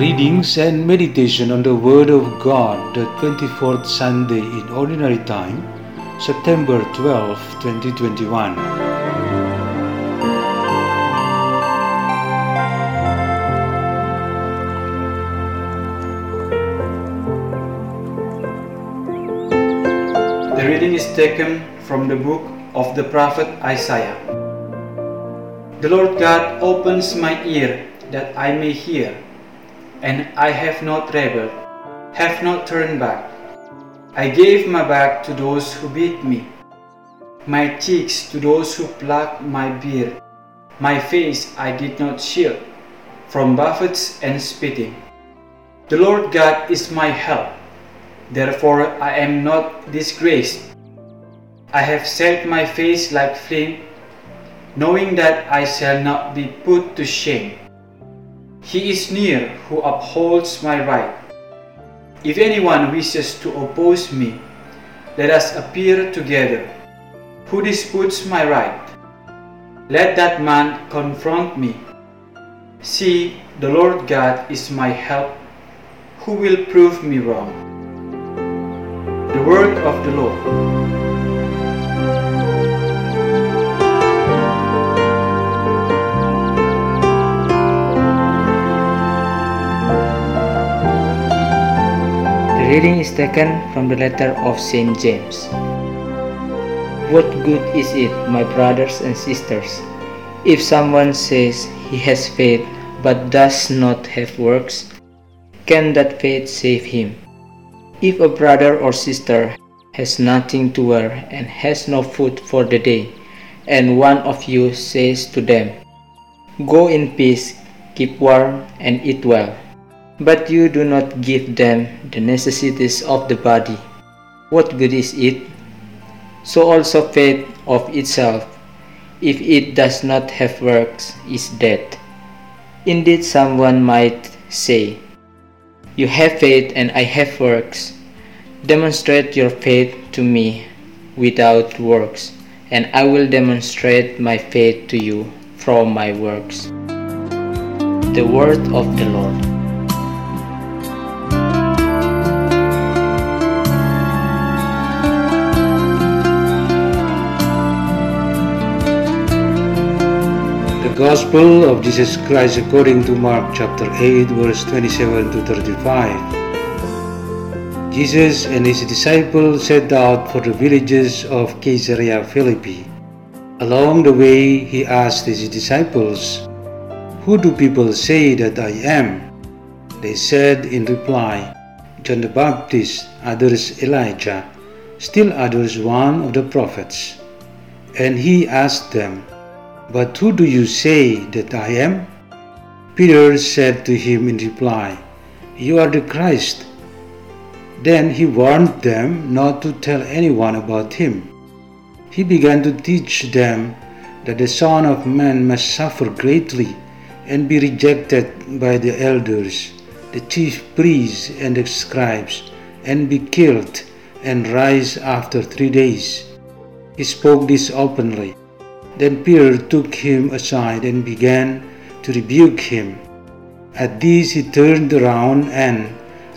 Readings and meditation on the Word of God, the 24th Sunday in Ordinary Time, September 12, 2021. The reading is taken from the book of the prophet Isaiah. The Lord God opens my ear that I may hear, and I have not rebelled, have not turned back. I gave my back to those who beat me, my cheeks to those who plucked my beard. My face I did not shield from buffets and spitting. The Lord God is my help. Therefore I am not disgraced. I have set my face like flint, knowing that I shall not be put to shame. He is near who upholds my right. If anyone wishes to oppose me, let us appear together. Who disputes my right? Let that man confront me. See, the Lord God is my help. Who will prove me wrong? The word of the Lord. Reading is taken from the letter of St. James. What good is it, my brothers and sisters, if someone says he has faith but does not have works? Can that faith save him? If a brother or sister has nothing to wear and has no food for the day, and one of you says to them, Go in peace, keep warm, and eat well, but you do not give them the necessities of the body, what good is it? So also faith of itself, if it does not have works, is dead. Indeed, someone might say, You have faith and I have works. Demonstrate your faith to me without works, and I will demonstrate my faith to you from my works. The word of the Lord. Gospel of Jesus Christ according to Mark chapter 8, verse 27 to 35. Jesus and his disciples set out for the villages of Caesarea Philippi. Along the way, he asked his disciples, Who do people say that I am? They said in reply, John the Baptist, others Elijah, still others one of the prophets. And he asked them, But who do you say that I am? Peter said to him in reply, You are the Christ. Then he warned them not to tell anyone about him. He began to teach them that the Son of Man must suffer greatly and be rejected by the elders, the chief priests, and the scribes, and be killed and rise after three days. He spoke this openly. Then Peter took him aside and began to rebuke him. At this he turned around and,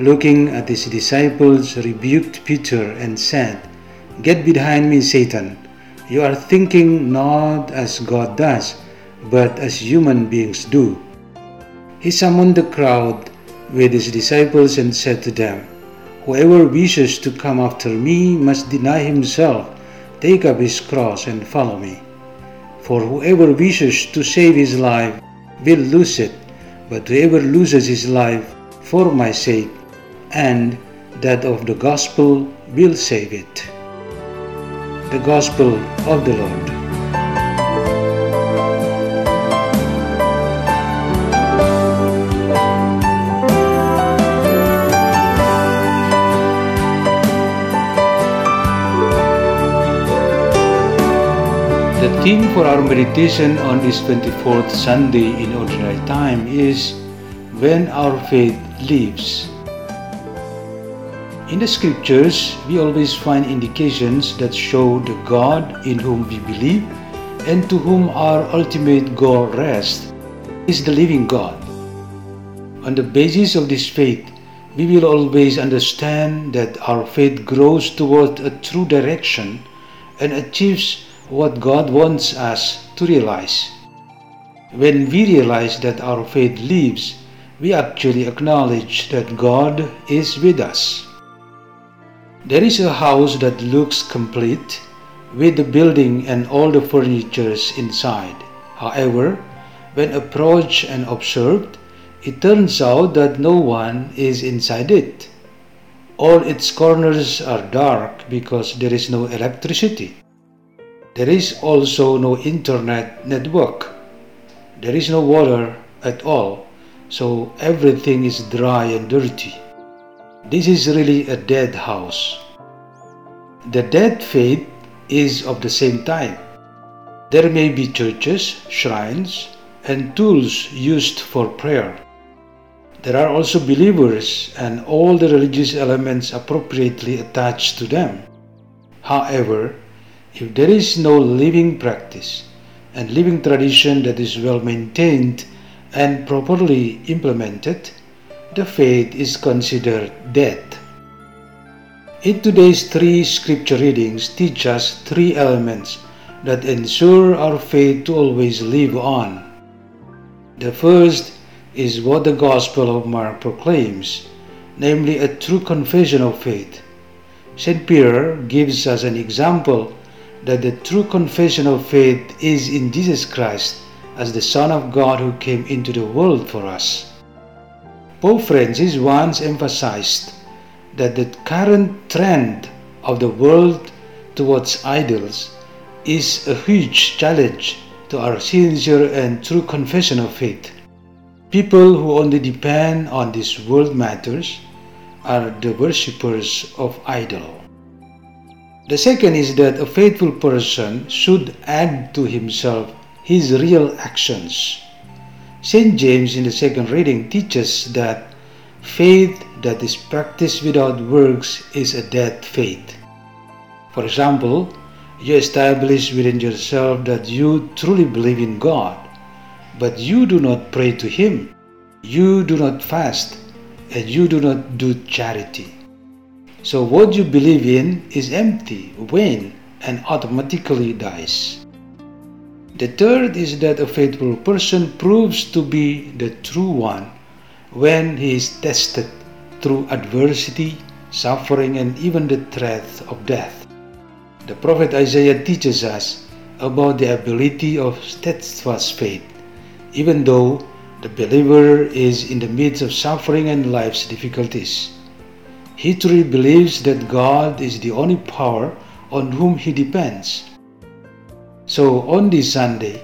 looking at his disciples, rebuked Peter and said, Get behind me, Satan. You are thinking not as God does, but as human beings do. He summoned the crowd with his disciples and said to them, Whoever wishes to come after me must deny himself, take up his cross, and follow me. For whoever wishes to save his life will lose it, but whoever loses his life for my sake and that of the gospel will save it. The Gospel of the Lord. The theme for our meditation on this 24th Sunday in Ordinary Time is When Our Faith Lives. In the scriptures, we always find indications that show the God in whom we believe and to whom our ultimate goal rests is the living God. On the basis of this faith, we will always understand that our faith grows toward a true direction and achieves what God wants us to realize. When we realize that our faith lives, we actually acknowledge that God is with us. There is a house that looks complete with the building and all the furnitures inside. However, when approached and observed, it turns out that no one is inside it. All its corners are dark because there is no electricity. There is also no internet network. There is no water at all, so everything is dry and dirty. This is really a dead house. The dead faith is of the same type. There may be churches, shrines, and tools used for prayer. There are also believers and all the religious elements appropriately attached to them. However, if there is no living practice and living tradition that is well maintained and properly implemented, the faith is considered dead. In today's three scripture readings teach us three elements that ensure our faith to always live on. The first is what the Gospel of Mark proclaims, namely a true confession of faith. St. Peter gives us an example that the true confession of faith is in Jesus Christ as the Son of God who came into the world for us. Pope Francis once emphasized that the current trend of the world towards idols is a huge challenge to our sincere and true confession of faith. People who only depend on these world matters are the worshippers of idol. The second is that a faithful person should add to himself his real actions. St. James in the second reading teaches that faith that is practiced without works is a dead faith. For example, you establish within yourself that you truly believe in God, but you do not pray to Him, you do not fast, and you do not do charity. So, what you believe in is empty, vain, and automatically dies. The third is that a faithful person proves to be the true one when he is tested through adversity, suffering, and even the threat of death. The prophet Isaiah teaches us about the ability of steadfast faith, even though the believer is in the midst of suffering and life's difficulties. He truly believes that God is the only power on whom he depends. So, on this Sunday,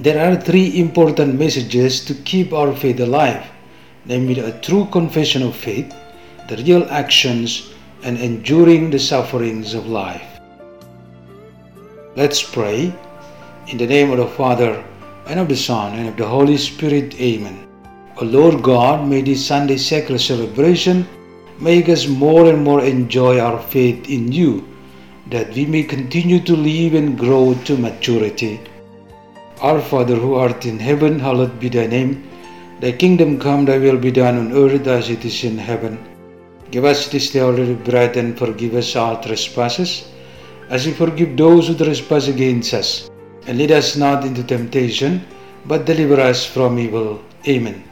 there are three important messages to keep our faith alive namely a true confession of faith, the real actions, and enduring the sufferings of life. Let's pray. In the name of the Father, and of the Son, and of the Holy Spirit. Amen. O Lord God, may this Sunday sacred celebration make us more and more enjoy our faith in you, that we may continue to live and grow to maturity. Our Father who art in heaven, hallowed be thy name. Thy kingdom come, thy will be done on earth as it is in heaven. Give us this day our daily bread and forgive us our trespasses, as we forgive those who trespass against us. And lead us not into temptation, but deliver us from evil. Amen.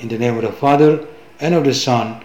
In the name of the Father, and of the Son,